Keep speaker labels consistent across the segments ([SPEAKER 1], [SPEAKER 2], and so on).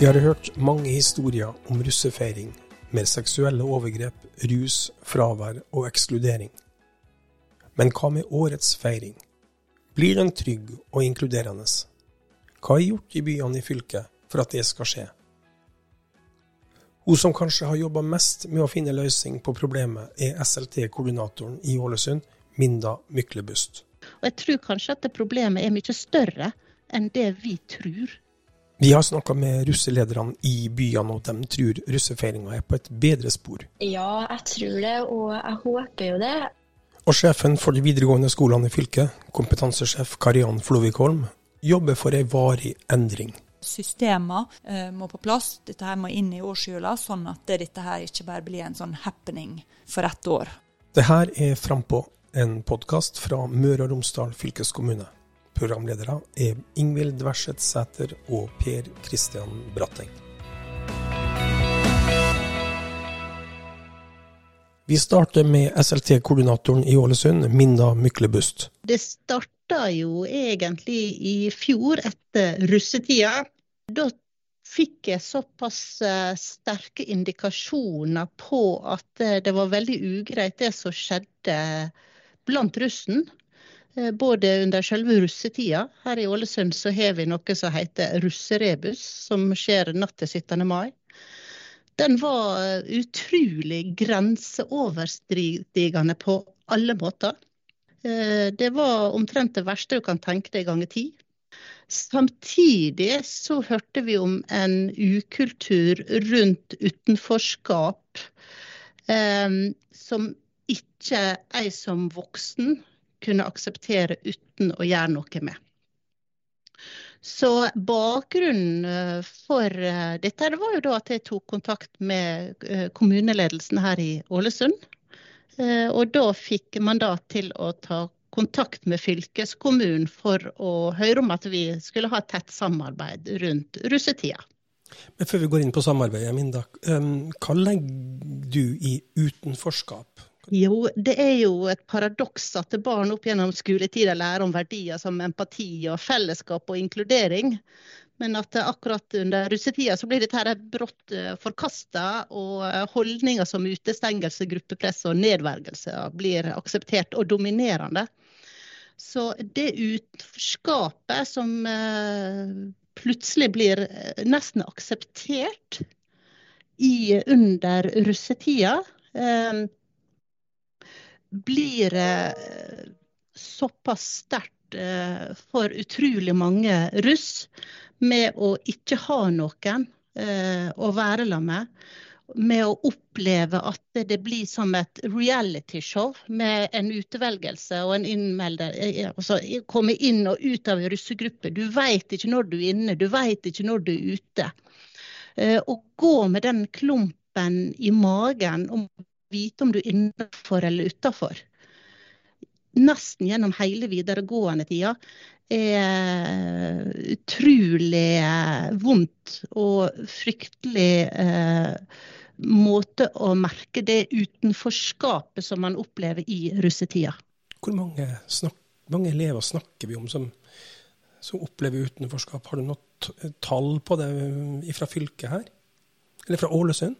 [SPEAKER 1] Vi har hørt mange historier om russefeiring, med seksuelle overgrep, rus, fravær og ekskludering. Men hva med årets feiring? Blir den trygg og inkluderende? Hva er gjort i byene i fylket for at det skal skje? Hun som kanskje har jobba mest med å finne løsning på problemet, er SLT-koordinatoren i Ålesund, Minda Myklebust.
[SPEAKER 2] Og jeg tror kanskje at problemet er mye større enn det vi tror.
[SPEAKER 1] Vi har snakka med russelederne i byene, og de tror russefeiringa er på et bedre spor.
[SPEAKER 3] Ja, jeg tror det, og jeg håper jo det.
[SPEAKER 1] Og sjefen for de videregående skolene i fylket, kompetansesjef Karian Flovikholm, jobber for ei varig endring.
[SPEAKER 4] Systemer eh, må på plass, dette her må inn i årshjula, sånn at dette her ikke bare blir en sånn happening for ett år.
[SPEAKER 1] Det her er Frampå, en podkast fra Møre og Romsdal fylkeskommune. Programledere er Ingvild Dverseth Sæter og Per Kristian Bratteng. Vi starter med SLT-koordinatoren i Ålesund, Minda Myklebust.
[SPEAKER 2] Det starta jo egentlig i fjor, etter russetida. Da fikk jeg såpass eh, sterke indikasjoner på at eh, det var veldig ugreit det som skjedde blant russen. Eh, både under selve russetida. Her i Ålesund så har vi noe som heter russerebus, som skjer natt til 17. mai den var eh, utrolig grenseoverstridende på alle måter. Eh, det var omtrent det verste du kan tenke deg ganger ti. Samtidig så hørte vi om en ukultur rundt utenforskap eh, som ikke jeg som voksen kunne akseptere uten å gjøre noe med. Så bakgrunnen eh, for eh, dette det var jo da at jeg tok kontakt med eh, kommuneledelsen her i Ålesund. Og da fikk mandat til å ta kontakt med fylkeskommunen for å høre om at vi skulle ha tett samarbeid rundt russetida.
[SPEAKER 1] Men før vi går inn på samarbeidet, Minda, hva legger du i utenforskap?
[SPEAKER 2] Jo, det er jo et paradoks at barn opp gjennom skoletida lærer om verdier som empati og fellesskap og inkludering. Men at akkurat under russetida så blir dette brått eh, forkasta, og eh, holdninger som utestengelse, gruppepress og nedvergelse blir akseptert og dominerende. Så det utenforskapet som eh, plutselig blir nesten akseptert i, under russetida, blir eh, såpass sterkt eh, for utrolig mange russ med å ikke ha noen eh, å være sammen med. Med å oppleve at det blir som et realityshow med en utvelgelse og en innmelder. Altså, komme inn og ut av en russegruppe. Du veit ikke når du er inne, du veit ikke når du er ute. Å gå med den klumpen i magen om vite om du er innenfor eller utafor. Nesten gjennom hele videregående tida er utrolig eh, vondt og fryktelig eh, måte å merke det utenforskapet som man opplever i russetida.
[SPEAKER 1] Hvor mange, snak, mange elever snakker vi om som, som opplever utenforskap? Har du noe tall på det fra fylket her? Eller fra Ålesund?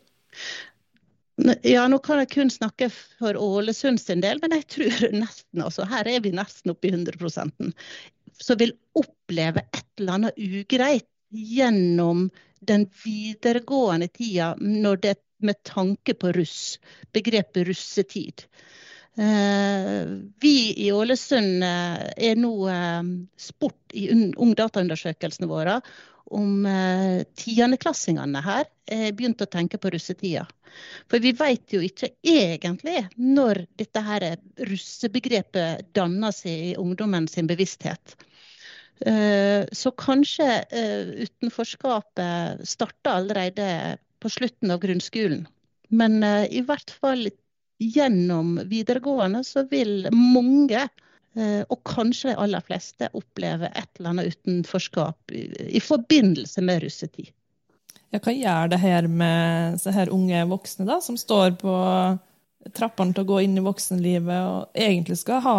[SPEAKER 2] Ja, nå kan jeg kun snakke for Ålesund sin del, men jeg tror nesten altså, her er vi nesten oppe i 100 som vil oppleve et eller annet ugreit gjennom den videregående tida når det med tanke på russ, begrepet russetid. Eh, vi i Ålesund eh, er nå eh, sport i ungdataundersøkelsene våre om tiendeklassingene her begynte å tenke på russetida. For vi vet jo ikke egentlig når dette her russebegrepet danner seg i ungdommen sin bevissthet. Eh, så kanskje eh, utenforskapet starta allerede på slutten av grunnskolen. Men eh, i hvert fall gjennom videregående så vil mange, og kanskje de aller fleste, opplever et eller annet utenforskap i forbindelse med russetid.
[SPEAKER 5] Ja, hva gjør det her med så her unge voksne da, som står på trappene til å gå inn i voksenlivet og egentlig skal ha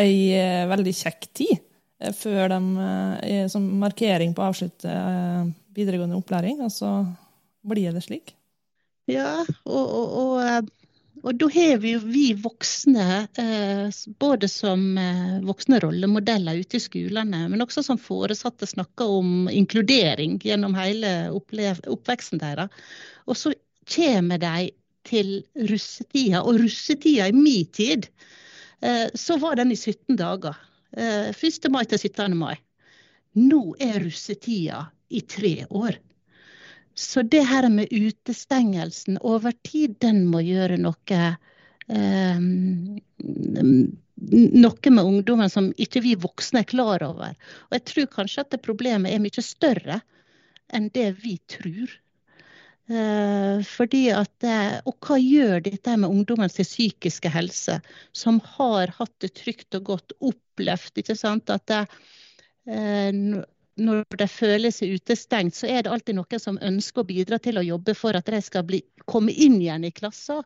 [SPEAKER 5] ei eh, veldig kjekk tid eh, før de, eh, som markering på å avslutte videregående opplæring, og så blir det slik.
[SPEAKER 2] Ja, og, og, og, eh, og da har vi jo vi voksne, eh, både som eh, voksne rollemodeller ute i skolene, men også som foresatte snakker om inkludering gjennom hele oppveksten deres. Og så kommer de til russetida, og russetida i min tid, så var den i 17 dager. 1. mai til 17. mai. Nå er russetida i tre år. Så det her med utestengelsen over tid, den må gjøre noe eh, Noe med ungdommen som ikke vi voksne er klar over. Og jeg tror kanskje at det problemet er mye større enn det vi tror. Eh, fordi at, og hva gjør dette med ungdommens psykiske helse, som har hatt det trygt og godt opplevd? ikke sant, at det, eh, når de føler seg utestengt, så er det alltid noen som ønsker å bidra til å jobbe for at de skal bli, komme inn igjen i klassen.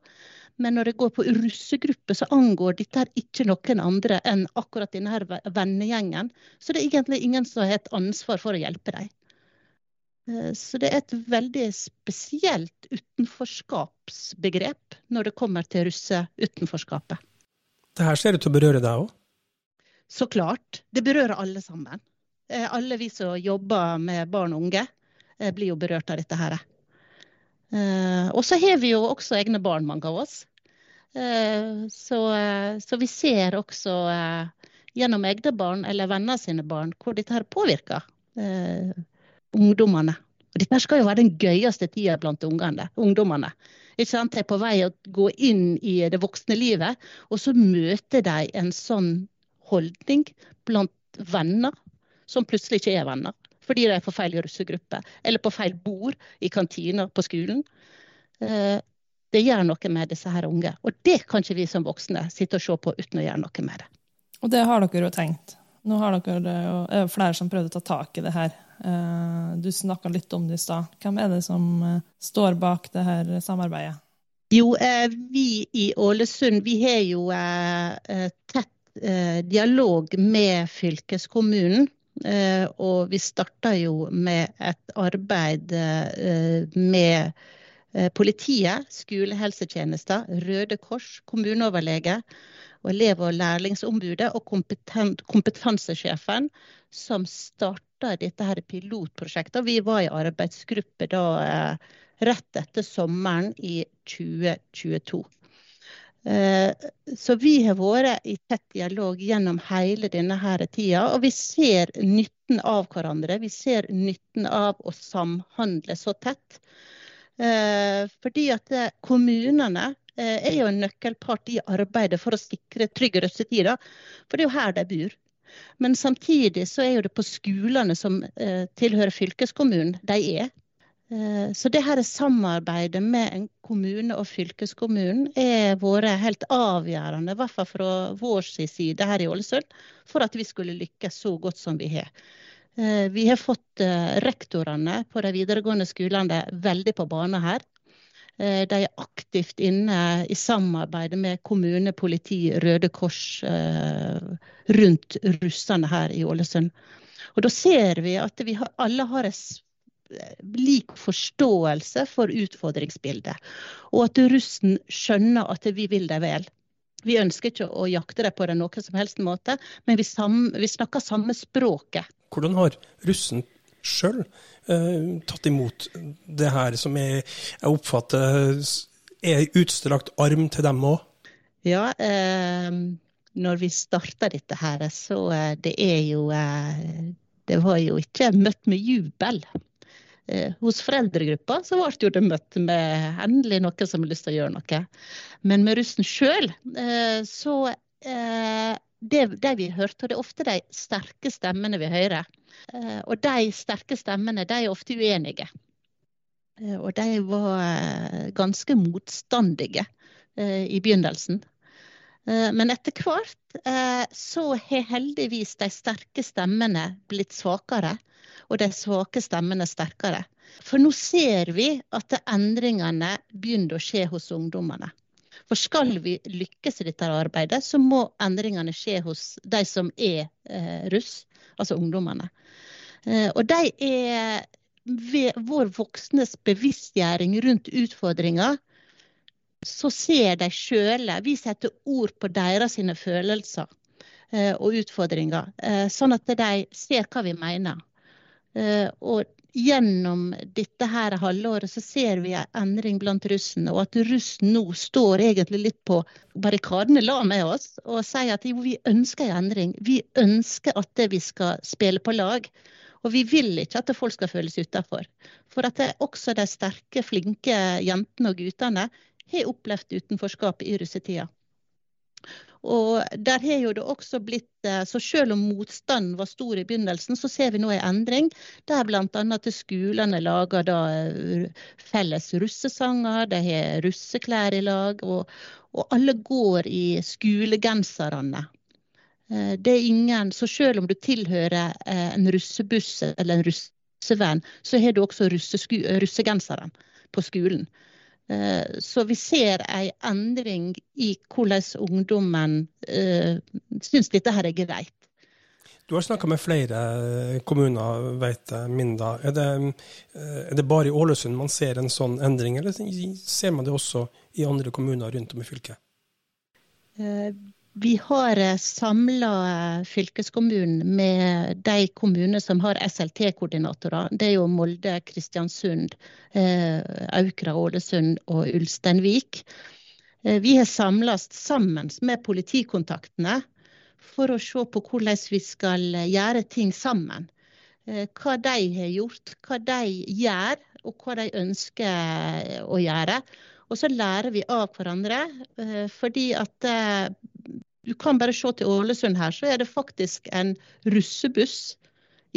[SPEAKER 2] Men når det går på russegruppe, så angår dette ikke noen andre enn akkurat denne vennegjengen. Så det er egentlig ingen som har et ansvar for å hjelpe dem. Eh, så det er et veldig spesielt utenforskapsbegrep når det kommer til russeutenforskapet.
[SPEAKER 1] Det her ser ut til å berøre deg òg?
[SPEAKER 2] Så klart. Det berører alle sammen. Eh, alle vi som jobber med barn og unge, eh, blir jo berørt av dette her. Eh, og så har vi jo også egne barn, mange av oss. Så, så vi ser også gjennom egne barn eller venner sine barn hvor dette her påvirker ungdommene. Og dette skal jo være den gøyeste tida blant ungene, ungdommene. Ikke sant? De er på vei å gå inn i det voksne livet, og så møter de en sånn holdning blant venner som plutselig ikke er venner. Fordi de er på feil russegruppe, eller på feil bord i kantina på skolen. Eh, det gjør noe med disse her unge. Og det kan ikke vi som voksne sitte og se på uten å gjøre noe med det.
[SPEAKER 5] Og det har dere jo tenkt. Nå har dere er flere som prøvde å ta tak i det her. Eh, du snakka litt om det i stad. Hvem er det som eh, står bak det her samarbeidet?
[SPEAKER 2] Jo, vi i Ålesund vi har jo tett dialog med fylkeskommunen og vi starta jo med et arbeid eh, med eh, politiet, skolehelsetjenester, Røde Kors, kommuneoverlege og elev- og lærlingsombudet og kompetansesjefen som starta dette her pilotprosjektet. Vi var i arbeidsgruppe da rett etter sommeren i 2022. Eh, så vi har vært i tett dialog gjennom hele denne tida, og vi ser nytten av hverandre. Vi ser nytten av å samhandle så tett. Eh, fordi at eh, kommunene er jo en nøkkelpart i arbeidet for å sikre trygge russetider. For det er jo her de bor. Men samtidig så er det på skolene som tilhører fylkeskommunen, de er. Eh, så det her samarbeidet med en kommune og fylkeskommunen er vært helt avgjørende, i hvert fall fra vår side her i Ålesund, for at vi skulle lykkes så godt som vi har. Eh, vi har fått eh, rektorene på de videregående skolene veldig på banen her. De er aktivt inne i samarbeidet med kommune, politi, Røde Kors rundt russerne her i Ålesund. Og da ser vi at vi alle har et lik forståelse for utfordringsbildet. Og at russen skjønner at vi vil dem vel. Vi ønsker ikke å jakte dem på det noen som helst måte, men vi, sam, vi snakker samme språket.
[SPEAKER 1] Hvordan har russen sjøl eh, tatt imot det her, som jeg, jeg oppfatter er utstrakt arm til dem òg?
[SPEAKER 2] Ja, eh, når vi starta dette her, så eh, det er jo eh, Det var jo ikke møtt med jubel. Eh, hos foreldregruppa så ble det møtt med endelig noen som har lyst til å gjøre noe. Men med russen sjøl, eh, så eh, det, det, vi hørte, og det er ofte de sterke stemmene vi hører. Og de sterke stemmene de er ofte uenige. Og de var ganske motstandige i begynnelsen. Men etter hvert så har heldigvis de sterke stemmene blitt svakere og de svake stemmene sterkere. For nå ser vi at endringene begynner å skje hos ungdommene. For skal vi lykkes i dette arbeidet, så må endringene skje hos de som er eh, russ, altså ungdommene. Eh, og de er ved vår voksnes bevisstgjøring rundt utfordringer, så ser de sjøle Vi setter ord på deres følelser eh, og utfordringer, sånn at de ser hva vi mener. Eh, og gjennom dette her halvåret så ser vi en endring blant russene, og at russen nå står egentlig litt på barrikadene la med oss og sier at jo, vi ønsker en endring. Vi ønsker at vi skal spille på lag. Og vi vil ikke at folk skal føles utafor. For at også de sterke, flinke jentene og guttene har opplevd utenforskap i russetida. Og der har jo det også blitt, eh, så Selv om motstanden var stor i begynnelsen, så ser vi nå en endring. Der bl.a. at skolene lager da eh, felles russesanger, de har russeklær i lag. Og, og alle går i skolegenserne. Eh, det er ingen, så selv om du tilhører en russebuss eller en russevenn, så har du også russegenseren på skolen. Eh, så vi ser en endring i hvordan ungdommen uh, syns dette her er greit.
[SPEAKER 1] Du har snakka med flere kommuner, vet jeg, Minda. Er det, eh, er det, bare i Ålesund man ser en sånn endring, eller ser man det også i andre kommuner rundt om i fylket?
[SPEAKER 2] Vi har eh, samla eh, fylkeskommunen med de kommunene som har SLT-koordinatorer. Det er jo Molde, Kristiansund, eh, Aukra, Ålesund og Ulsteinvik. Vi har samles sammen med politikontaktene for å se på hvordan vi skal gjøre ting sammen. Hva de har gjort, hva de gjør og hva de ønsker å gjøre. Og så lærer vi av hverandre. Fordi at du kan bare se til Ålesund her, så er det faktisk en russebuss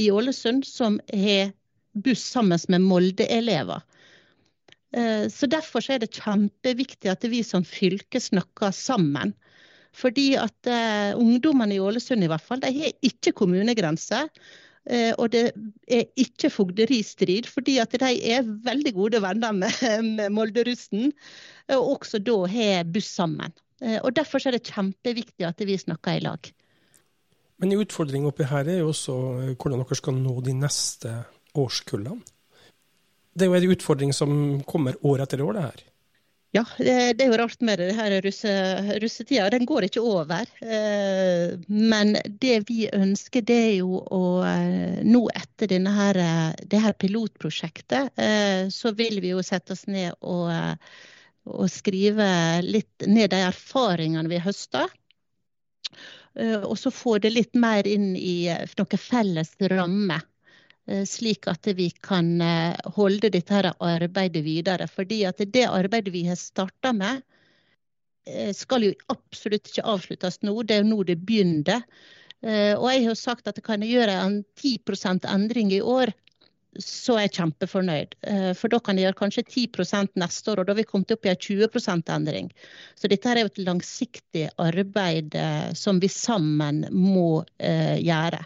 [SPEAKER 2] i Ålesund som har buss sammen med Molde-elever. Eh, så Derfor er det kjempeviktig at vi som fylke snakker sammen. Fordi at ungdommene i Ålesund i hvert fall, de har ikke kommunegrense. Uh, og det er ikke fogderistrid, fordi at de er veldig gode venner med, Molde-russen. Og også da har buss sammen. Eh, og Derfor er det kjempeviktig at vi snakker i lag.
[SPEAKER 1] Men en utfordring oppi her er jo også eh, hvordan dere skal nå de neste årskullene. Det er jo en utfordring som kommer år etter år, det her.
[SPEAKER 2] Ja, det, er jo rart med det. det her russe, russetida. Den går ikke over. Eh, men det vi ønsker, det er jo å nå etter denne her, det her pilotprosjektet, så vil vi jo sette oss ned og og skrive litt ned de erfaringene vi høster. Eh, og så få det litt mer inn i eh, noen felles rammer. Eh, slik at vi kan holde dette arbeidet videre. Fordi at det arbeidet vi har starta med, skal jo absolutt ikke avsluttes nå. Det er jo nå det begynner. Og jeg har sagt at kan jeg gjøre en 10 endring i år, så er jeg kjempefornøyd. Eh, for da kan jeg gjøre kanskje 10 neste år, og da har vi kommet opp i en 20 endring. Så dette er jo et langsiktig arbeid eh, som vi sammen må eh, gjøre.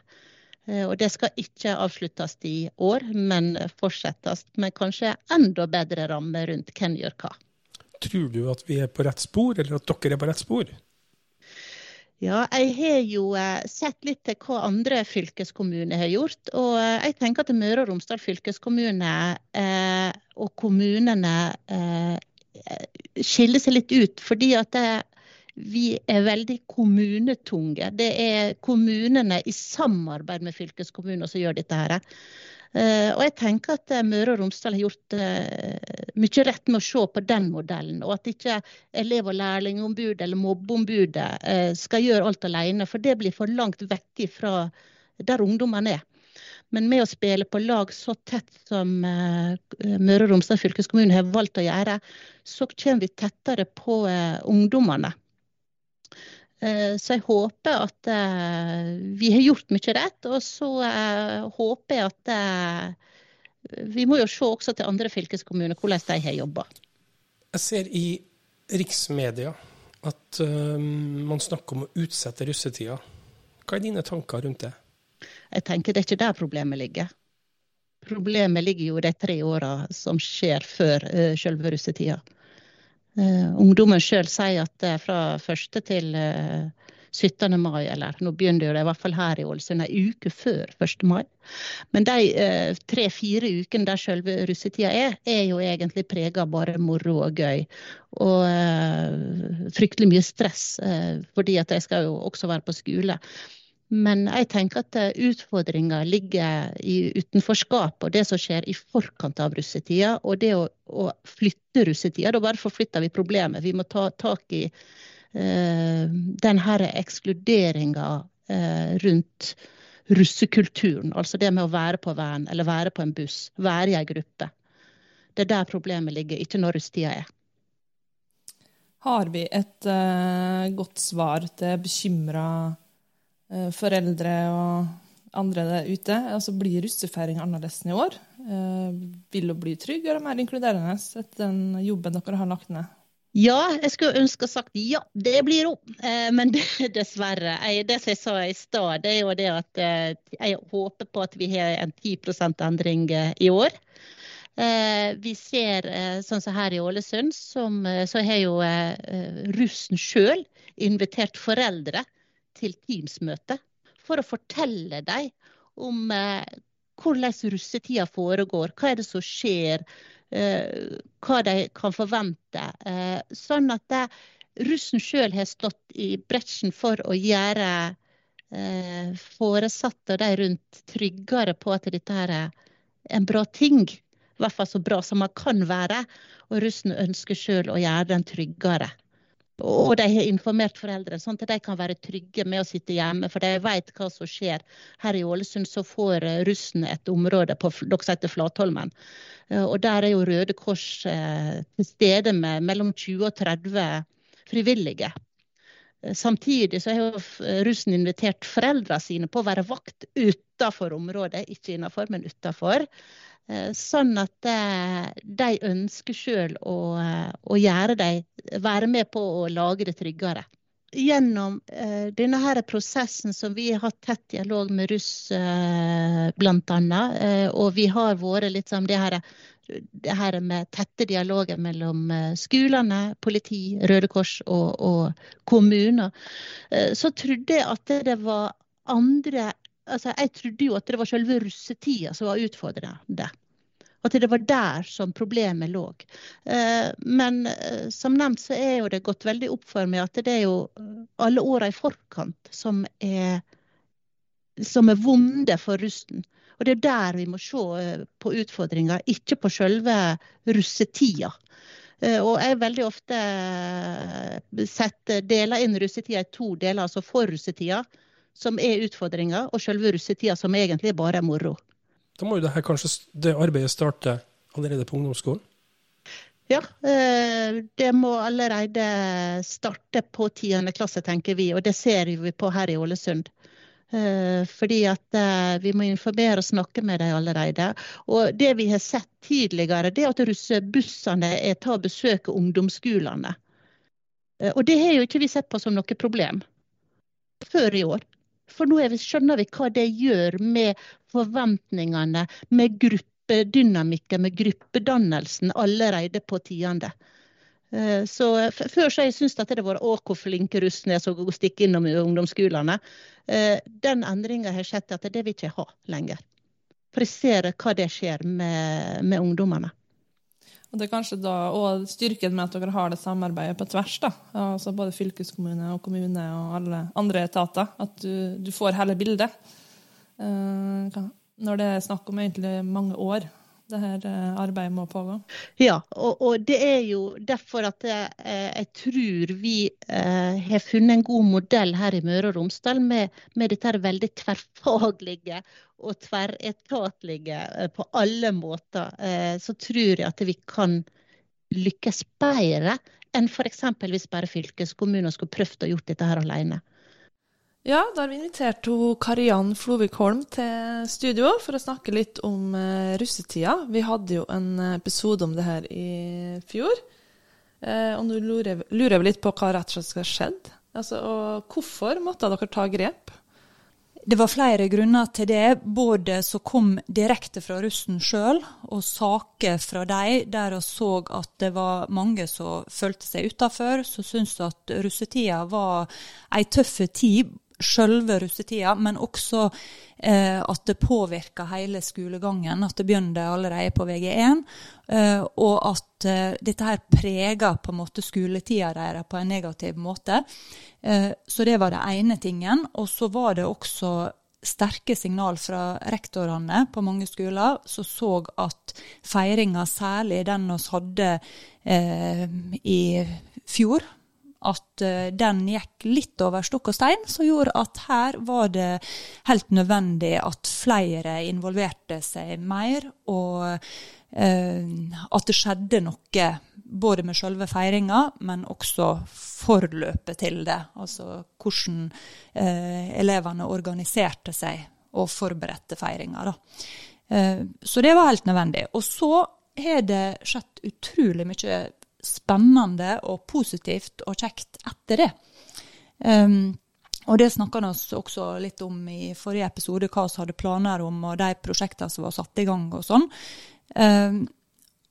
[SPEAKER 2] Og det skal ikke avsluttes i år, men fortsettes med kanskje enda bedre rammer rundt hvem gjør hva.
[SPEAKER 1] Tror du at vi er på rett spor, eller at dere er på rett spor?
[SPEAKER 2] Ja, jeg har jo eh, sett litt til hva andre fylkeskommuner har gjort. Og eh, jeg tenker at Møre og Romsdal fylkeskommune eh, og kommunene eh, skiller seg litt ut. Fordi at det, vi er veldig kommunetunge. Det er kommunene i samarbeid med fylkeskommunen som gjør dette. her. Eh, og jeg tenker at eh, Møre og Romsdal har gjort eh, mye rett med å se på den modellen, og at ikke elev- og lærlingombudet eller mobbeombudet skal gjøre alt alene, for det blir for langt vekk fra der ungdommene er. Men med å spille på lag så tett som Møre og Romsdal fylkeskommune har valgt å gjøre, så kommer vi tettere på ungdommene. Eh, så jeg håper at eh, vi har gjort mye rett. Og så eh, håper jeg at Vi må jo se også til andre fylkeskommuner hvordan de har jobba.
[SPEAKER 1] Jeg ser i riksmedia at man snakker om å utsette russetida. Hva er dine tanker rundt det?
[SPEAKER 2] Jeg tenker Det er ikke der problemet ligger. Problemet ligger jo i de tre åra som skjer før selve russetida. Uh, ungdommen sjøl sier at fra 1. til uh, 17. mai, eller nå begynner det i hvert fall her i Ålesund ei uke før 1. mai. Men de eh, tre-fire ukene der selve russetida er, er jo egentlig prega av bare moro og gøy. Og eh, fryktelig mye stress, eh, fordi at de skal jo også være på skole. Men jeg tenker at eh, utfordringa ligger i utenforskap og det som skjer i forkant av russetida. Og det å, å flytte russetida, da bare forflytter vi problemet. Vi må ta tak i eh, den her ekskluderinga eh, rundt russekulturen. Altså det med å være på van eller være på en buss, være i ei gruppe. Det er der problemet ligger, ikke når russetida er.
[SPEAKER 5] Har vi et uh, godt svar til bekymra foreldre og andre der ute. Altså, blir russefeiring annerledes i år? Eh, vil hun bli tryggere og mer inkluderende etter den jobben dere har lagt ned?
[SPEAKER 2] Ja, jeg skulle ønske sagt ja, det blir hun. Eh, men dessverre. det som jeg sa i stad, det er jo det at jeg håper på at vi har en 10 endring i år. Vi ser, sånn som her i Ålesund, som, så har jo russen sjøl invitert foreldre til Teams-møte for å fortelle dem om eh, hvordan russetida foregår, hva er det som skjer, eh, hva de kan forvente. Eh, sånn at det, russen sjøl har stått i bretsjen for å gjøre foresatte og de rundt tryggere på at dette er en bra ting. I hvert fall så bra som man kan være. Og russen ønsker sjøl å gjøre den tryggere. Og de har informert foreldrene, sånn at de kan være trygge med å sitte hjemme. For de vet hva som skjer. Her i Ålesund så får eh, russen et område på dere heter Flatholmen. Eh, og der er jo Røde Kors eh, til stede med mellom 20 og 30 frivillige. Samtidig så har jo russen invitert foreldrene sine på å være vakt utenfor området, ikke innenfor, men utenfor. Eh, sånn at eh, de ønsker sjøl å, eh, å, gjøre de, være med på å lage det tryggere. Gjennom denne her prosessen som vi har hatt tett dialog med russ bl.a., og vi har vært litt sånn det her, det her med tette dialoger mellom skolene, politi, Røde Kors og, og kommuner, så trodde jeg at det var andre altså Jeg trodde jo at det var selve russetida som var utfordrende. At det var der som problemet lå. Eh, men eh, som nevnt så er jo det gått veldig opp for meg at det er jo eh, alle åra i forkant som er, som er vonde for russen. Og det er der vi må se på utfordringer, ikke på selve russetida. Og jeg veldig ofte setter deler inn russetida i to deler, altså for russetida som er utfordringa, og selve russetida som egentlig bare er moro.
[SPEAKER 1] Da må jo det, her kanskje, det arbeidet starte allerede på ungdomsskolen?
[SPEAKER 2] Ja, eh, det må allerede starte på 10. klasse, tenker vi. Og det ser vi på her i Ålesund. Eh, fordi at eh, vi må informere og snakke med dem allerede. Og det vi har sett tidligere, det er at russebussene er til å besøke ungdomsskolene. Og det har jo ikke vi sett på som noe problem før i år. For nå vi, skjønner vi hva det gjør med forventningene, med gruppedynamikken, med gruppedannelsen allerede på tiende. Eh, så Før så jeg syntes at det var å, hvor flinke russene er som stikker innom ungdomsskolene. Eh, den endringa har skjedd at det vil ikke ha lenger. For jeg ser hva det skjer med, med ungdommene.
[SPEAKER 5] Og Det er kanskje da òg styrken med at dere har det samarbeidet på tvers. da, altså Både fylkeskommune og kommune og alle andre etater. At du, du får hele bildet. Uh, når det er snakk om egentlig mange år det her eh, arbeidet må pågå.
[SPEAKER 2] Ja, og, og det er jo derfor at jeg, eh, jeg tror vi eh, har funnet en god modell her i Møre og Romsdal med, med dette veldig tverrfaglige og tverretatlige eh, på alle måter. Eh, så tror jeg at vi kan lykkes bedre enn f.eks. hvis bare fylkeskommunen skulle prøvd å gjort dette her alene.
[SPEAKER 5] Ja, da har vi invitert Kariann Flovik til studio for å snakke litt om eh, russetida. Vi hadde jo en episode om det her i fjor. Eh, og nå lurer, vi litt på hva rett og slett har skjedd. Altså, og hvorfor måtte dere ta grep?
[SPEAKER 4] Det var flere grunner til det. Både som kom direkte fra russen sjøl, og saker fra dem der vi så at det var mange som følte seg utafor, som syntes at russetida var ei tøff tid, sjølve russetida, men også eh, at det påvirka hele skolegangen. At det begynte allerede på VG1, eh, og at eh, dette her prega på en måte skoletida deres på en negativ måte. Eh, så det var det ene tingen. Og så var det også sterke signal fra rektorene på mange skoler, som så at feiringa, særlig den vi hadde eh, i fjor, at uh, den gikk litt over stokk og stein, som gjorde at her var det helt nødvendig at flere involverte seg mer, og eh, at det skjedde noe både med selve feiringa, men også forløpet til det. Altså hvordan eh, elevene organiserte seg og forberedte feiringa. Eh, så det var helt nødvendig. Og så har det skjedd utrolig mye spennende og positivt og kjekt etter det. Um, og det snakka vi også litt om i forrige episode, hva vi hadde planer om, og de prosjektene som var satt i gang og sånn. Um,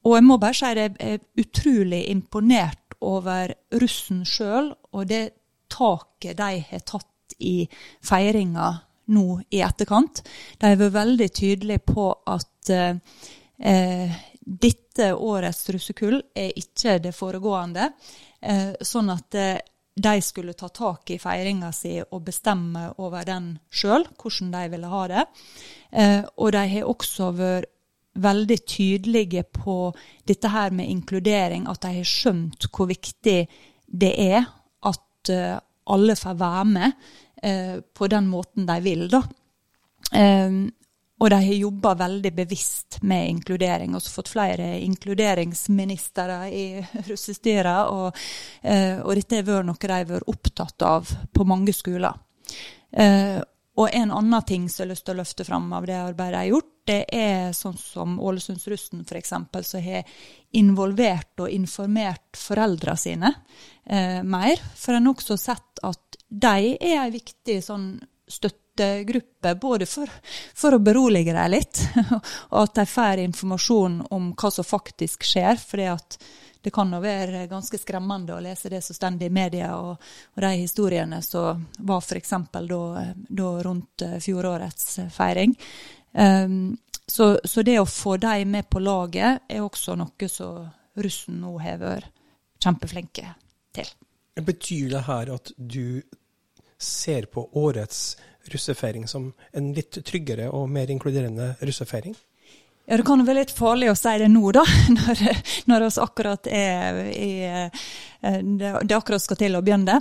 [SPEAKER 4] og jeg må bare si at jeg er utrolig imponert over russen sjøl og det taket de har tatt i feiringa nå i etterkant. De har vært veldig tydelige på at eh, dette årets russekull er ikke det foregående. Eh, sånn at eh, de skulle ta tak i feiringa si og bestemme over den sjøl, hvordan de ville ha det. Eh, og de har også vært veldig tydelige på dette her med inkludering, at de har skjønt hvor viktig det er at alle får være med på den måten de vil. da. Og de har jobba veldig bevisst med inkludering. og fått flere inkluderingsministre i russestyret. Og, uh, og dette har vært noe de har vært opptatt av på mange skoler. Uh, og en annen ting som jeg har lyst til å løfte fram av det arbeidet jeg har gjort, det er sånn som Ålesundsrussen f.eks., som har involvert og informert foreldrene sine eh, mer. For en har også sett at de er en viktig sånn støttegruppe, både for, for å berolige dem litt, og at de får informasjon om hva som faktisk skjer. fordi at det kan jo være ganske skremmende å lese det som står i media, og, og, de historiene som var f.eks. Da, da rundt eh, fjorårets feiring. Um, så, så, det å få de med på laget er også noe som russen nå har vært kjempeflinke til.
[SPEAKER 1] Betyr det her at du ser på årets russefeiring som en litt tryggere og mer inkluderende russefeiring?
[SPEAKER 4] Ja, Det kan være litt farlig å si det nå, da, når, når oss akkurat er i eh, det, det akkurat skal til å begynne.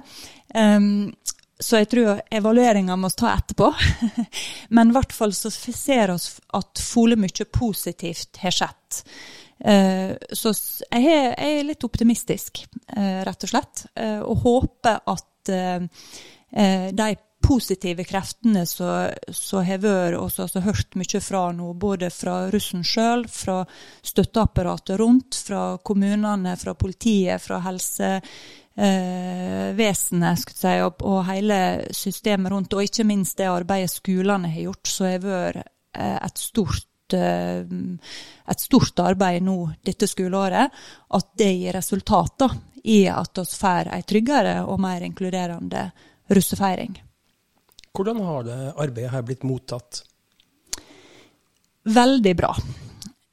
[SPEAKER 4] Um, så jeg tror evalueringa må ta etterpå. Men i hvert fall så ser vi at fole mye positivt har skjedd. Uh, så jeg er, litt optimistisk, uh, rett og slett. Og håper at de positive kreftene som har vært, og som hørt mye fra nå, både fra russen sjøl, fra støtteapparatet rundt, fra kommunene, fra politiet, fra helsevesenet eh, si, og, og, hele systemet rundt, og ikke minst det arbeidet skolene har gjort, som har vært eh, et stort eh, et stort arbeid nå dette skoleåret, at det gir resultater i at vi får en tryggere og mer inkluderende russefeiring.
[SPEAKER 1] Hvordan har det arbeidet her blitt mottatt?
[SPEAKER 4] Veldig bra.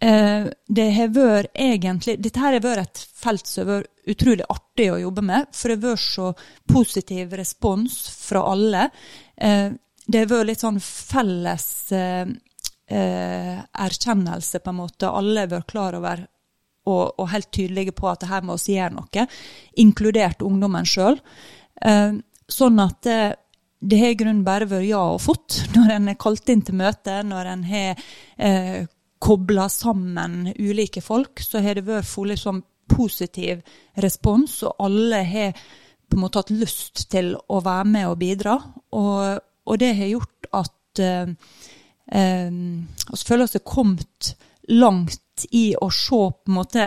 [SPEAKER 4] Eh, det har vært egentlig, Dette her har vært et felt som har vært utrolig artig å jobbe med. For det har vært så positiv respons fra alle. Eh, det har vært litt sånn felles eh, erkjennelse, på en måte. Alle har vært klar over og, og, helt tydelige på at her må vi gjøre noe, inkludert ungdommen sjøl. Sånn at det har i grunnen bare vært ja og fått når en er kalt inn til møte, når en har eh, kobla sammen ulike folk, så har det vært full sånn positiv respons, og alle har på en måte hatt lyst til å være med og bidra. Og, og det har gjort at eh, eh, vi føler oss kommet langt i å se på en måte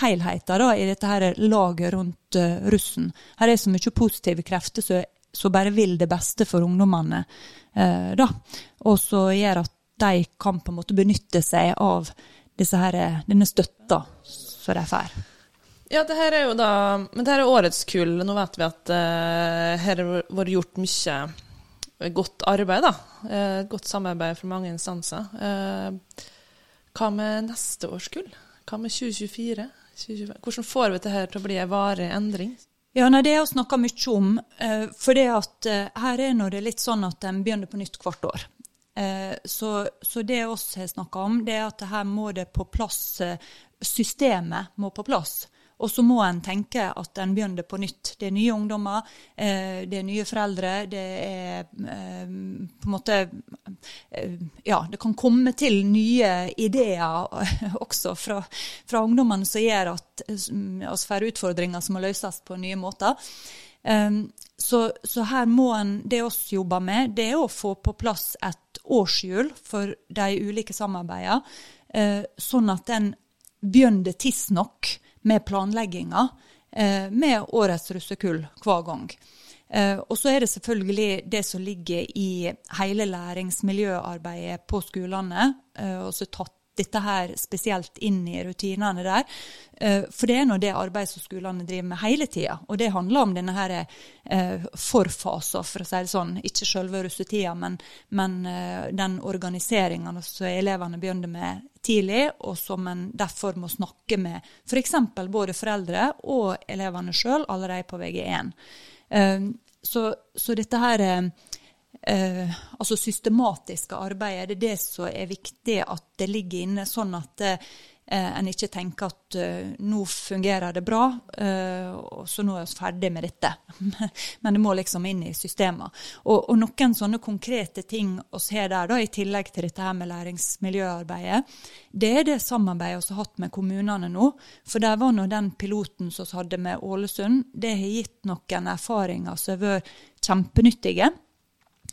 [SPEAKER 4] helheten i dette her laget rundt uh, russen. Her er så mye positive krefter som som bare vil det beste for ungdommene. Eh, da. Og så gjør at de kan på en måte benytte seg av her, denne støtta som de får.
[SPEAKER 5] Ja, det her er jo da Men det her er årets kull. Nå vet vi at uh, her har vært gjort mye godt arbeid, da. Uh, godt samarbeid fra mange instanser. Uh, hva med neste års kull? Hva med 2024? 2025? Hvordan får vi dette til å bli en varig endring?
[SPEAKER 4] Ja, nei, Det har vi snakka mye om. Uh, for det at her er det litt sånn at en begynner på nytt hvert år. Så, så, det oss har snakka om, det er at her må det på plass Systemet må på plass. Og så må en tenke at en begynner på nytt. Det er nye ungdommer, eh, det er nye foreldre. Det er eh, på en måte eh, Ja, det kan komme til nye ideer også fra, fra ungdommene som gjør at vi får utfordringer som må løses på nye måter. Så, så her må en, det oss jobber med, det er å få på plass et årshjul for de ulike samarbeidene, sånn at en begynner tidsnok med planlegginga eh, med årets russekull hver gang. Eh, og så er det selvfølgelig det som ligger i hele læringsmiljøarbeidet på skolene, eh, og så tatt dette her spesielt inn i rutinene der. Eh, for det er nå det arbeidet som skolene driver med hele tida. Og det handler om denne her eh, forfasen, for å si det sånn. Ikke selve russetida, men, men eh, den organiseringa som elevene begynner med tidlig, og som en derfor må snakke med f.eks. For både foreldre og elevene sjøl allerede på VG1. Så, så dette her eh, altså systematiske arbeidet, det er det som er viktig at det ligger inne, sånn at eh, en ikke tenker at eh, nå fungerer det bra, uh, og så nå er vi ferdig med dette. Men det må liksom inn i systemet. Og, og, noen sånne konkrete ting vi har der, da, i tillegg til dette her med læringsmiljøarbeidet, det er det samarbeidet vi har hatt med kommunene nå. For der var nå den piloten som vi hadde med Ålesund, det har gitt noen erfaringer som har vært kjempenyttige.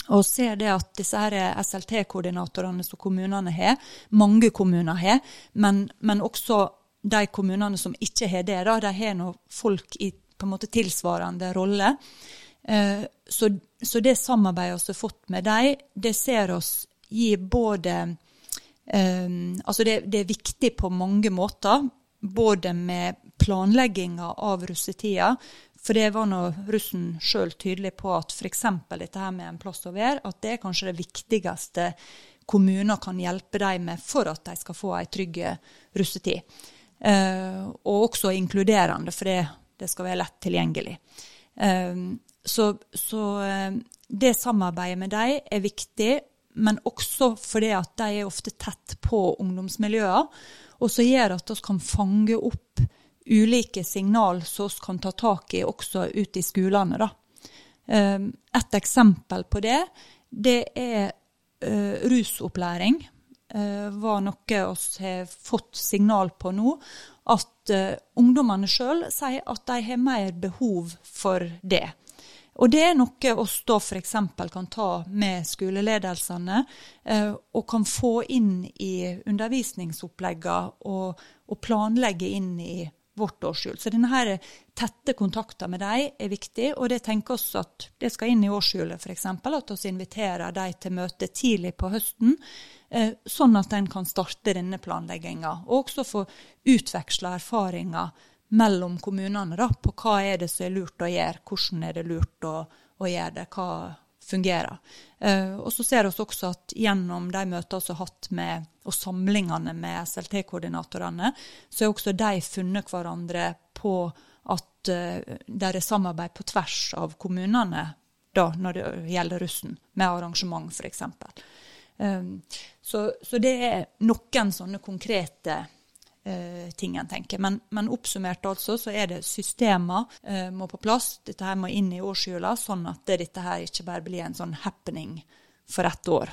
[SPEAKER 4] Og ser det at disse SLT-koordinatorene som kommunene har, mange kommuner har, men, men, også de kommunene som ikke har det, da, de har nå folk i på en måte tilsvarende rolle. Eh, så, så, det samarbeidet vi har fått med dem, det ser oss gi både eh, Altså det, det, er viktig på mange måter, både med planlegginga av russetida, for det var nå russen sjøl tydelig på at f.eks. dette her med en plass å være, at det er kanskje det viktigste kommuner kan hjelpe dem med for at de skal få ei trygg russetid. Eh, og også inkluderende, for det, det, skal være lett tilgjengelig. Eh, så, så eh, det samarbeidet med dem er viktig, men også fordi at de er ofte tett på ungdomsmiljøer, og som gjør at vi kan fange opp ulike signal som vi kan ta tak i også ute i skolene. Da. Ehm, et eksempel på det, det er uh, rusopplæring. Det var noe vi har fått signal på nå. At uh, ungdommene sjøl sier at de har mer behov for det. Og det er noe vi da f.eks. kan ta med skoleledelsene, og kan få inn i undervisningsoppleggene og, og planlegge inn i vårt årshjul. Så denne her tette kontakten med dem er viktig, og det tenker oss at det skal inn i årshjulet f.eks. At vi inviterer dem til møte tidlig på høsten, eh, sånn at en kan starte denne planlegginga. Og også få utveksla erfaringer mellom kommunene da, på hva er det som er lurt å gjøre, hvordan er det lurt å, å gjøre det. hva fungerer. Uh, og så ser vi også at gjennom de møtene vi har hatt med, og samlingene med SLT-koordinatorene, så har også de funnet hverandre på at uh, det er samarbeid på tvers av kommunene da, når det gjelder russen, med arrangement f.eks. Eh, så, så det er noen sånne konkrete eh, ting en tenker. Men, men, oppsummert altså, så er det systemer eh, må på plass. Dette her må inn i årshjula, sånn at dette her ikke bare blir en sånn happening for ett år.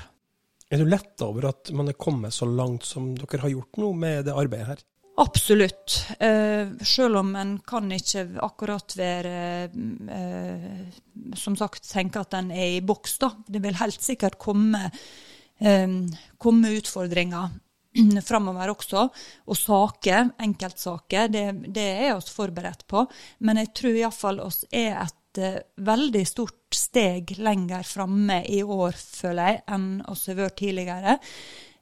[SPEAKER 1] Er du letta over at man er kommet så langt som dere har gjort nå med det arbeidet her?
[SPEAKER 4] Absolutt. Eh, selv om en kan ikke akkurat være eh, Som sagt, tenke at en er i boks, da. Det vil helt sikkert komme, eh, komme utfordringer framover også. Og saker, enkeltsaker, det, det er oss forberedt på. Men jeg tror iallfall oss er et uh, veldig stort steg lenger framme i år, føler jeg, enn oss har vært tidligere.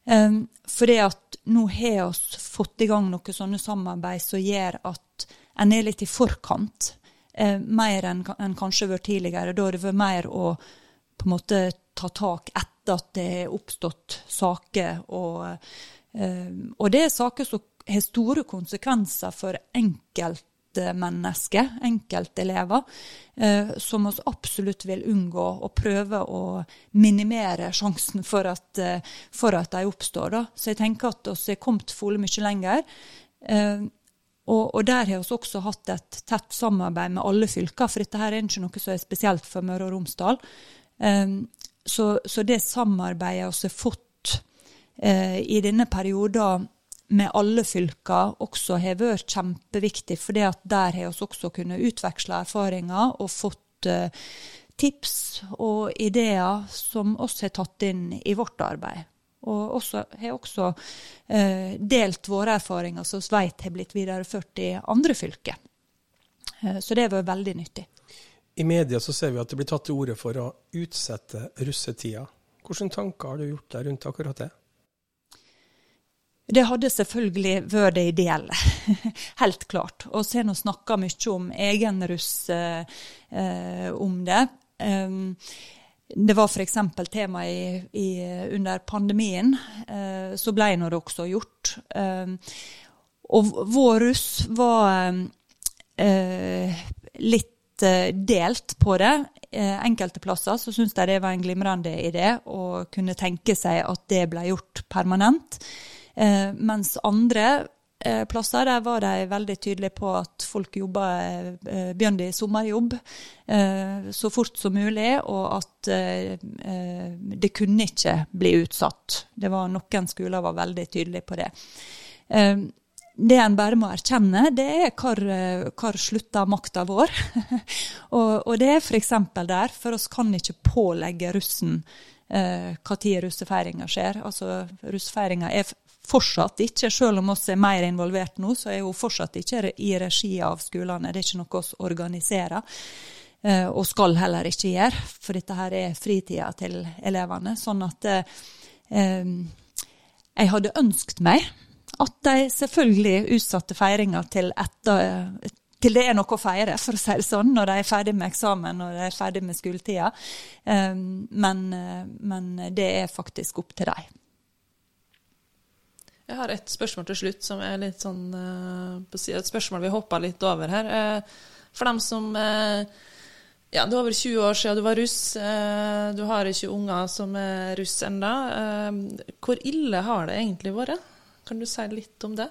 [SPEAKER 4] Um, fordi at nå har vi fått i gang noe sånne samarbeid som gjør at en er litt i forkant. Uh, mer enn en kanskje vært tidligere. Da har det vært mer å på en måte ta tak etter at det er oppstått saker. Og, og det er saker som har store konsekvenser for enkeltmennesker, enkeltelever, eh, som vi absolutt vil unngå og prøve å minimere sjansen for at, eh, for at de oppstår. Da. Så jeg tenker at vi er kommet fole mye lenger. Eh, og, og, der har vi også hatt et tett samarbeid med alle fylker, for dette her er ikke noe som er spesielt for Møre og Romsdal. Så, så det samarbeidet vi har fått i denne perioden med alle fylker også har vært kjempeviktig, for der har vi også kunnet utveksle erfaringer og fått uh, tips og ideer som oss har tatt inn i vårt arbeid. Og også, har også uh, delt våre erfaringer som vi vet har blitt videreført i andre fylker. Så det har vært veldig nyttig.
[SPEAKER 1] I media så ser vi at det blir tatt til orde for å utsette russetida. Hvilke tanker har du gjort deg rundt akkurat det?
[SPEAKER 4] Det hadde selvfølgelig vært det ideelle, helt klart. Og så har vi snakka mye om egenruss eh, eh, om det. Um, det var f.eks. tema i, i, under pandemien. Eh, så ble nå det også gjort. Eh, og vår russ var eh, litt eh, delt på det. Enkelte plasser så syntes de det var en glimrende idé å kunne tenke seg at det ble gjort permanent. Eh, mens andre eh, plasser der var de veldig tydelige på at folk jobba eh, begynte i sommerjobb eh, så fort som mulig, og at eh, eh, det kunne ikke bli utsatt. Det var Noen skoler var veldig tydelige på det. det en bare må erkjenne, det er hvor, hvor slutter makta vår. og, og, det er f.eks. der, for oss kan ikke pålegge russen eh, tid russefeiringa skjer. Altså, Russefeiringa er fortsatt ikke, selv om vi er mer involvert nå, så er hun fortsatt ikke i regi av skolene. Det er ikke noe vi organiserer. Eh, og skal heller ikke gjøre, for dette her er fritida til elevene. Sånn at eh, jeg hadde ønsket meg at de selvfølgelig utsatte feiringa til etter til det er noe å feire, for å si det sånn, når de er ferdig med eksamen og de er ferdig med skoletida. Men, eh, men, det er faktisk opp til dem.
[SPEAKER 5] Jeg har et spørsmål til slutt som er litt sånn uh, Et spørsmål vi hoppa litt over her. Uh, for dem som uh, Ja, det er over 20 år siden du var russ. du har ikke unger som er russ ennå. hvor ille har det egentlig vært? Kan du si litt om det?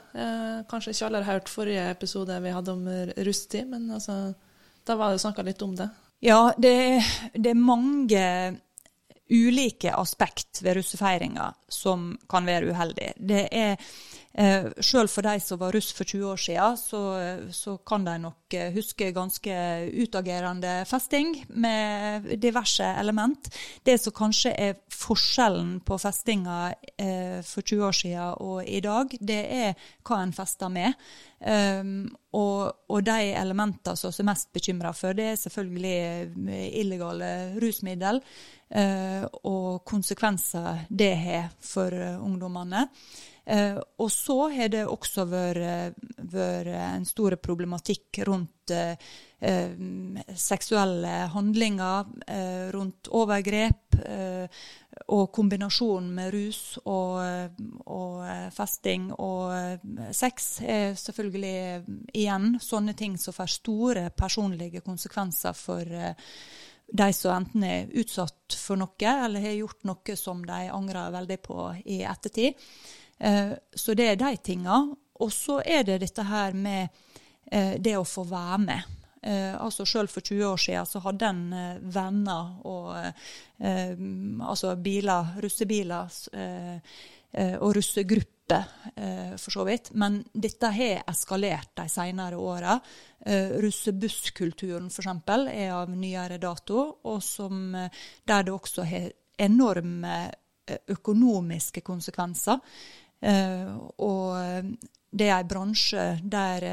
[SPEAKER 5] kanskje ikke alle har hørt forrige episode vi hadde om russtid, men altså, da var det snakka litt om det.
[SPEAKER 4] Ja, det, det er mange ulike aspekt ved russefeiringa som kan være uheldig. Det er eh, Selv for de som var russ for 20 år siden, så, så, kan de nok eh, huske ganske utagerende festing med diverse element. Det som kanskje er forskjellen på festinga eh, for 20 år siden og i dag, det er hva en fester med. Um, og, og, de elementene som vi er mest bekymra for, det er selvfølgelig eh, illegale rusmiddel. Uh, og konsekvenser det har for ungdommene. Uh, og så har det også vært, vært en stor problematikk rundt seksuelle handlinger, rundt overgrep og kombinasjonen med rus og, og festing og sex er selvfølgelig igjen sånne ting som får store personlige konsekvenser for de som enten er utsatt for noe, eller har gjort noe som de angrer veldig på i ettertid. Eh, så det er de tinga. Og så er det dette her med eh, det å få være med. Eh, altså Selv for 20 år siden så hadde en venner og altså biler, russebiler og russegrupper eh, for så vidt. Men dette har eskalert de senere åra. Eh, russebusskulturen f.eks. er av nyere dato, og som, eh, der det også har enorme økonomiske konsekvenser. Og det er en bransje der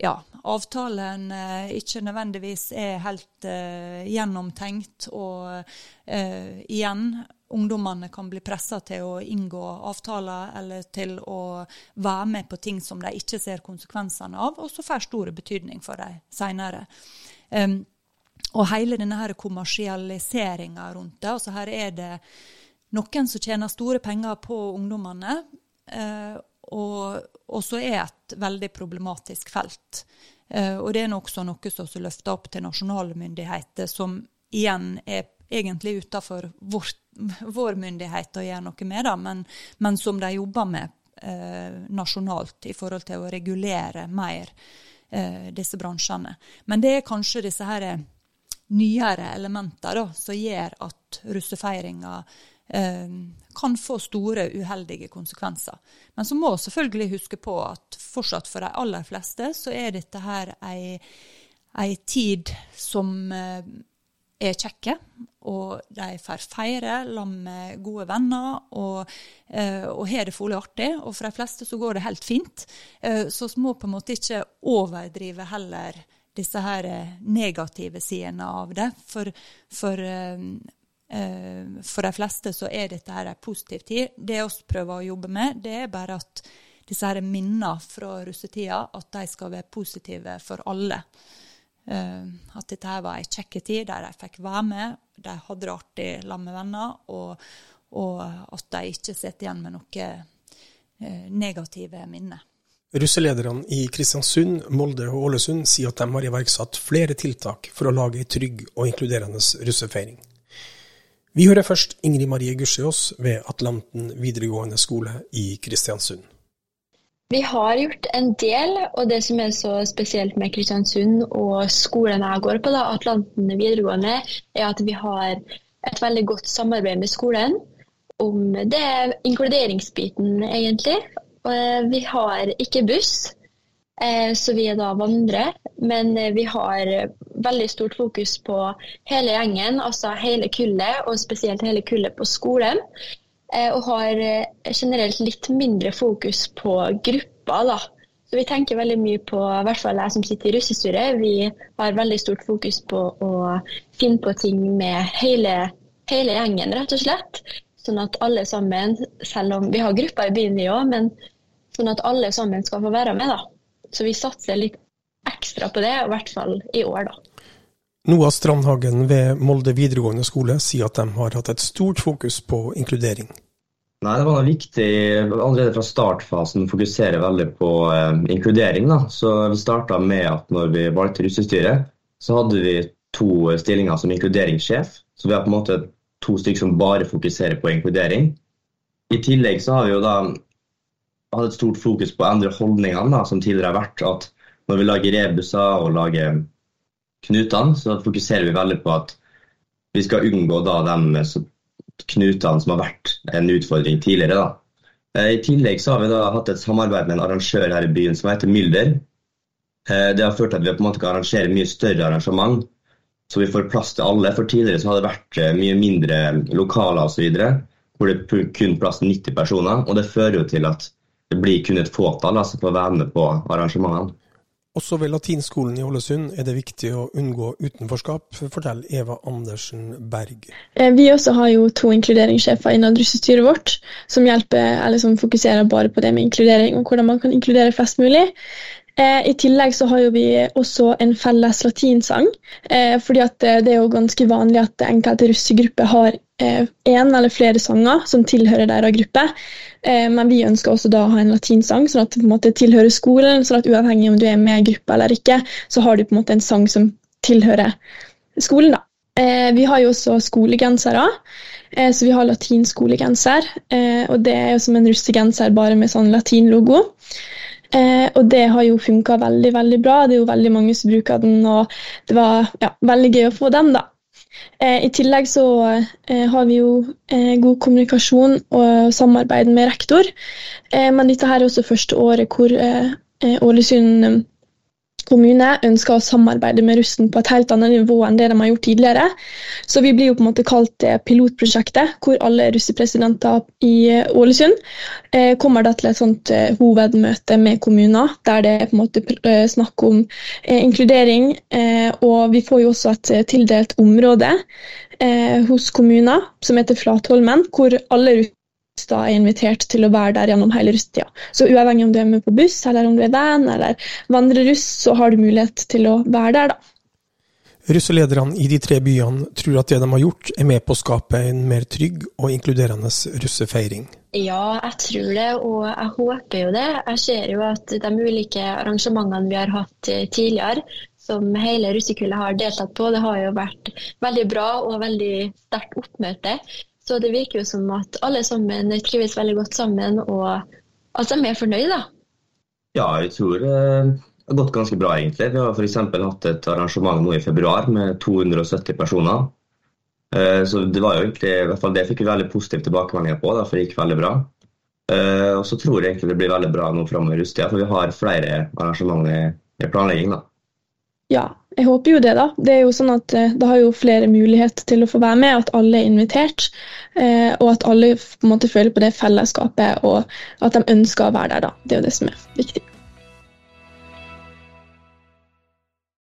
[SPEAKER 4] ja, avtalen eh, ikke nødvendigvis er helt eh, gjennomtenkt. Og eh, igjen, ungdommene kan bli pressa til å inngå avtaler eller til å være med på ting som de ikke ser konsekvensene av, og som får store betydning for dem seinere. Um, og hele denne kommersialiseringa rundt det. altså Her er det noen som tjener store penger på ungdommene. Uh, og, og så er et veldig problematisk felt. Uh, og det er også noe som er løfta opp til nasjonale myndigheter, som igjen er egentlig utenfor vår myndighet å gjøre noe med det, men, men som de jobber med uh, nasjonalt i forhold til å regulere mer disse bransjene. Men det er kanskje disse her nyere elementene som gjør at russefeiringa Eh, kan få store uheldige konsekvenser. Men så må selvfølgelig huske på at fortsatt for de aller fleste så er dette her ei, ei tid som eh, er kjekke, og de får feire sammen med gode venner og, eh, og har det fole artig. Og for de fleste så går det helt fint. Så vi må på en måte ikke overdrive heller disse her negative sidene av det. For, for Eh, for de fleste så er dette her en positiv tid. Det vi prøver å jobbe med, det er bare at disse her minnene fra russetida at de skal være positive for alle. Eh, at dette her var ei kjekk tid der de fikk være med, de hadde det artig sammen med venner, og, og, at de ikke sitter igjen med noen eh, negative minner.
[SPEAKER 1] Russelederne i Kristiansund, Molde og Ålesund sier at de har iverksatt flere tiltak for å lage ei trygg og inkluderende russefeiring. Vi hører først Ingrid Marie Gusjås ved Atlanten videregående skole i Kristiansund.
[SPEAKER 3] Vi har gjort en del, og det som er så spesielt med Kristiansund og skolen jeg går på, da, Atlanten videregående, er at vi har et veldig godt samarbeid med skolen om det inkluderingsbiten, egentlig. Vi har ikke buss, Eh, så vi er da vandrere, men eh, vi har veldig stort fokus på hele gjengen, altså hele kullet, og spesielt hele kullet på skolen. Eh, og har generelt litt mindre fokus på grupper, da. Så vi tenker veldig mye på, i hvert fall jeg som sitter i russestyret, vi har veldig stort fokus på å finne på ting med hele, hele gjengen, rett og slett. Sånn at alle sammen, selv om vi har grupper i byen vi òg, men sånn at alle sammen skal få være med, da. Så vi satser litt ekstra på det, i hvert fall i år, da.
[SPEAKER 1] Noah Strandhagen ved Molde videregående skole sier at de har hatt et stort fokus på inkludering.
[SPEAKER 6] Nei, Det var viktig allerede fra startfasen å fokusere veldig på eh, inkludering. Da. Så Vi starta med at når vi valgte russestyret, så hadde vi to stillinger som inkluderingssjef. Så vi har på en måte to stykker som bare fokuserer på inkludering. I tillegg så har vi jo da hadde et stort fokus på å endre holdningene som tidligere har vært. At når vi lager rebuser og lager knutene, så fokuserer vi veldig på at vi skal unngå da de knutene som har vært en utfordring tidligere. da. Eh, I tillegg så har vi da hatt et samarbeid med en arrangør her i byen som heter Mylder. Eh, det har ført til at vi på en måte kan arrangere mye større arrangement, så vi får plass til alle. For tidligere så hadde det vært eh, mye mindre lokaler osv. hvor det kun plass til 90 personer. og Det fører jo til at det blir kun et fåtall som får være med på arrangementene.
[SPEAKER 1] Også ved latinskolen i Ålesund er det viktig å unngå utenforskap, forteller Eva Andersen Berg.
[SPEAKER 7] Eh, vi også har jo to inkluderingssjefer innad russestyret vårt, som, hjelper, eller som fokuserer bare på det med inkludering og hvordan man kan inkludere flest mulig. Eh, I tillegg så har vi også en felles latinsang. Eh, fordi det er jo ganske vanlig at enkelte russegrupper har én eller flere sanger som tilhører deres gruppe. Eh, men vi ønsker også da å ha en latinsang, sånn at det på en måte tilhører skolen. sånn at uavhengig om du er med i gruppa eller ikke, så har du på en måte en sang som tilhører skolen. da. Eh, vi har jo også skolegensere, eh, så vi har latinskolegenser. Og det er jo som en russegenser, bare med sånn latinlogo. Og det har jo funka veldig veldig bra. Det er jo veldig mange som bruker den, og det var ja, veldig gøy å få den, da. Eh, I tillegg så eh, har vi jo eh, god kommunikasjon og samarbeid med rektor. Men dette her er også første året hvor Ålesund kommune ønsker å samarbeide med russen på et helt annet nivå enn det de har gjort tidligere. Så vi blir jo på en måte kalt det pilotprosjektet, hvor alle russepresidenter i eh, Ålesund eh, kommer da til et sånt eh, hovedmøte med kommuner, der det er på en måte eh, snakk om eh, inkludering. Eh, og vi får jo også et tildelt område hos kommuner som heter Flatholmen, hvor alle da er invitert til å være der gjennom hele russetida. Så uavhengig om du er med på buss, eller om du er van eller vandreruss, så har du mulighet til å være der, da.
[SPEAKER 1] Russelederne i de tre byene tror at det de har gjort, er med på å skape en mer trygg og inkluderende russefeiring.
[SPEAKER 3] Ja, jeg tror det, og jeg håper jo det. Jeg ser jo at de ulike arrangementene vi har hatt tidligere, som hele russekullet har deltatt på, det har jo vært veldig bra og veldig sterkt oppmøte. Så det virker jo som at alle sammen trives veldig godt sammen, og at de er fornøyde, da.
[SPEAKER 6] Ja, jeg tror eh, det har gått ganske bra, egentlig. Vi har f.eks. hatt et arrangement nå i februar med 270 personer. Eh, så det var jo egentlig, i hvert fall det fikk vi veldig positive tilbakemeldinger på, for det gikk veldig bra. Eh, og så tror jeg egentlig det blir veldig bra nå framover i rusttida, for vi har flere arrangementer i planlegging. da.
[SPEAKER 7] Ja, jeg håper jo det, da. Det er jo sånn at det Da har jo flere mulighet til å få være med, at alle er invitert. Eh, og at alle på en måte føler på det fellesskapet, og at de ønsker å være der. da. Det er jo det som er viktig.